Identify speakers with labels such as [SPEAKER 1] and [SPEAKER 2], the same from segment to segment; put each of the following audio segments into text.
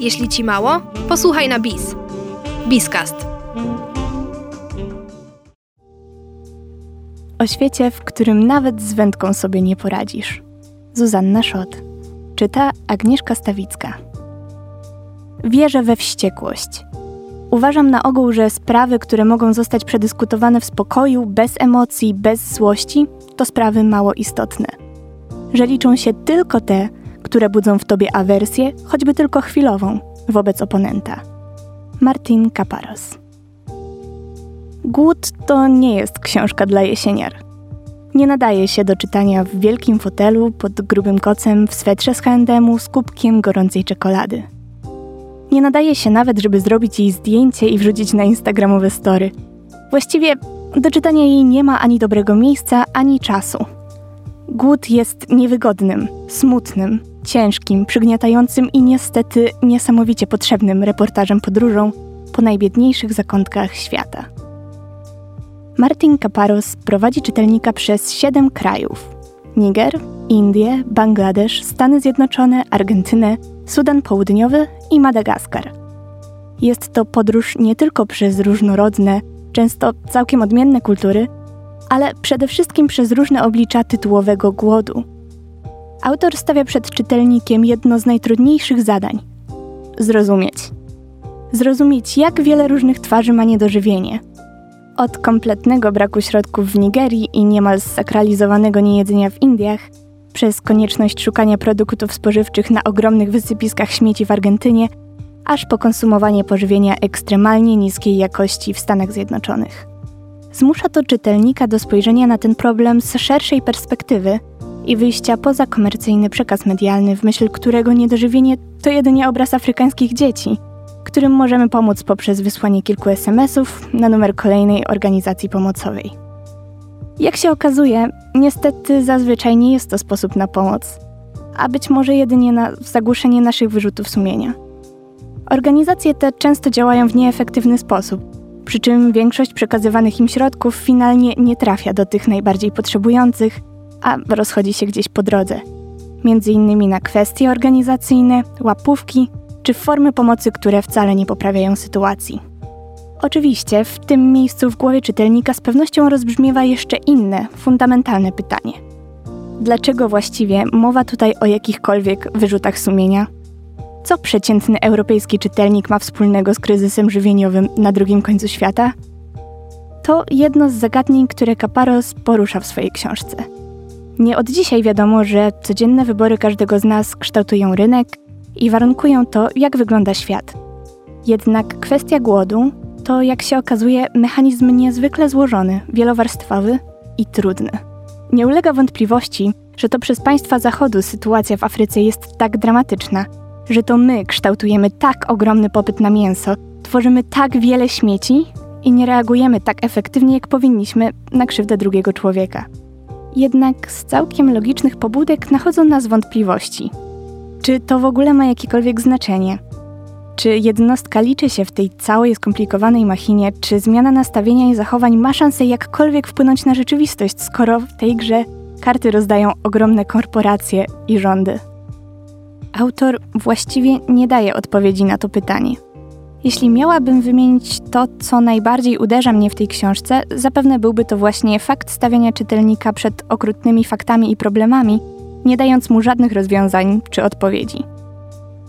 [SPEAKER 1] Jeśli ci mało, posłuchaj na BIS. BIScast.
[SPEAKER 2] O świecie, w którym nawet z wędką sobie nie poradzisz. Zuzanna Szot. Czyta Agnieszka Stawicka. Wierzę we wściekłość. Uważam na ogół, że sprawy, które mogą zostać przedyskutowane w spokoju, bez emocji, bez złości, to sprawy mało istotne. Że liczą się tylko te, które budzą w tobie awersję, choćby tylko chwilową, wobec oponenta. Martin Kaparos. Głód to nie jest książka dla jesieniar. Nie nadaje się do czytania w wielkim fotelu pod grubym kocem w swetrze z H&M z kubkiem gorącej czekolady. Nie nadaje się nawet, żeby zrobić jej zdjęcie i wrzucić na instagramowe story. Właściwie do czytania jej nie ma ani dobrego miejsca, ani czasu. Głód jest niewygodnym, smutnym, ciężkim, przygniatającym i niestety niesamowicie potrzebnym reportażem podróżą po najbiedniejszych zakątkach świata. Martin Kaparos prowadzi czytelnika przez siedem krajów: Niger, Indie, Bangladesz, Stany Zjednoczone, Argentynę, Sudan Południowy i Madagaskar. Jest to podróż nie tylko przez różnorodne, często całkiem odmienne kultury, ale przede wszystkim przez różne oblicza tytułowego głodu. Autor stawia przed czytelnikiem jedno z najtrudniejszych zadań zrozumieć. Zrozumieć, jak wiele różnych twarzy ma niedożywienie. Od kompletnego braku środków w Nigerii i niemal sakralizowanego niejedzenia w Indiach, przez konieczność szukania produktów spożywczych na ogromnych wysypiskach śmieci w Argentynie, aż po konsumowanie pożywienia ekstremalnie niskiej jakości w Stanach Zjednoczonych. Zmusza to czytelnika do spojrzenia na ten problem z szerszej perspektywy i wyjścia poza komercyjny przekaz medialny, w myśl którego niedożywienie to jedynie obraz afrykańskich dzieci, którym możemy pomóc poprzez wysłanie kilku SMS-ów na numer kolejnej organizacji pomocowej. Jak się okazuje, niestety zazwyczaj nie jest to sposób na pomoc, a być może jedynie na zagłuszenie naszych wyrzutów sumienia. Organizacje te często działają w nieefektywny sposób, przy czym większość przekazywanych im środków finalnie nie trafia do tych najbardziej potrzebujących, a rozchodzi się gdzieś po drodze. Między innymi na kwestie organizacyjne, łapówki czy formy pomocy, które wcale nie poprawiają sytuacji. Oczywiście w tym miejscu w głowie czytelnika z pewnością rozbrzmiewa jeszcze inne, fundamentalne pytanie. Dlaczego właściwie mowa tutaj o jakichkolwiek wyrzutach sumienia? Co przeciętny europejski czytelnik ma wspólnego z kryzysem żywieniowym na drugim końcu świata? To jedno z zagadnień, które Kaparos porusza w swojej książce. Nie od dzisiaj wiadomo, że codzienne wybory każdego z nas kształtują rynek i warunkują to, jak wygląda świat. Jednak kwestia głodu to, jak się okazuje, mechanizm niezwykle złożony, wielowarstwowy i trudny. Nie ulega wątpliwości, że to przez państwa Zachodu sytuacja w Afryce jest tak dramatyczna, że to my kształtujemy tak ogromny popyt na mięso, tworzymy tak wiele śmieci i nie reagujemy tak efektywnie, jak powinniśmy na krzywdę drugiego człowieka. Jednak z całkiem logicznych pobudek nachodzą nas wątpliwości. Czy to w ogóle ma jakiekolwiek znaczenie? Czy jednostka liczy się w tej całej skomplikowanej machinie? Czy zmiana nastawienia i zachowań ma szansę jakkolwiek wpłynąć na rzeczywistość, skoro w tej grze karty rozdają ogromne korporacje i rządy? Autor właściwie nie daje odpowiedzi na to pytanie. Jeśli miałabym wymienić to, co najbardziej uderza mnie w tej książce, zapewne byłby to właśnie fakt stawiania czytelnika przed okrutnymi faktami i problemami, nie dając mu żadnych rozwiązań czy odpowiedzi.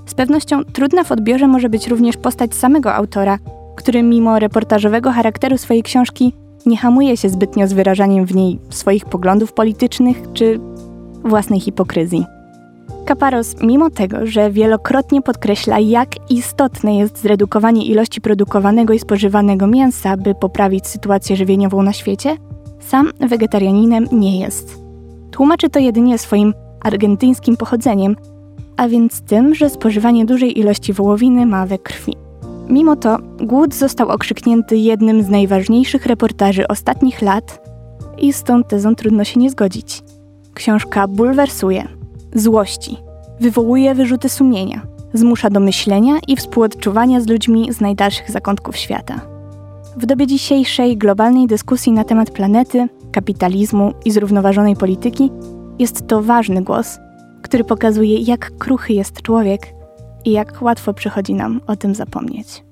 [SPEAKER 2] Z pewnością trudna w odbiorze może być również postać samego autora, który mimo reportażowego charakteru swojej książki nie hamuje się zbytnio z wyrażaniem w niej swoich poglądów politycznych czy własnej hipokryzji. Kaparos, mimo tego, że wielokrotnie podkreśla, jak istotne jest zredukowanie ilości produkowanego i spożywanego mięsa, by poprawić sytuację żywieniową na świecie, sam wegetarianinem nie jest. Tłumaczy to jedynie swoim argentyńskim pochodzeniem, a więc tym, że spożywanie dużej ilości wołowiny ma we krwi. Mimo to głód został okrzyknięty jednym z najważniejszych reportaży ostatnich lat i z tą tezą trudno się nie zgodzić. Książka bulwersuje, złości, wywołuje wyrzuty sumienia, zmusza do myślenia i współodczuwania z ludźmi z najdalszych zakątków świata. W dobie dzisiejszej globalnej dyskusji na temat planety, kapitalizmu i zrównoważonej polityki jest to ważny głos, który pokazuje, jak kruchy jest człowiek i jak łatwo przychodzi nam o tym zapomnieć.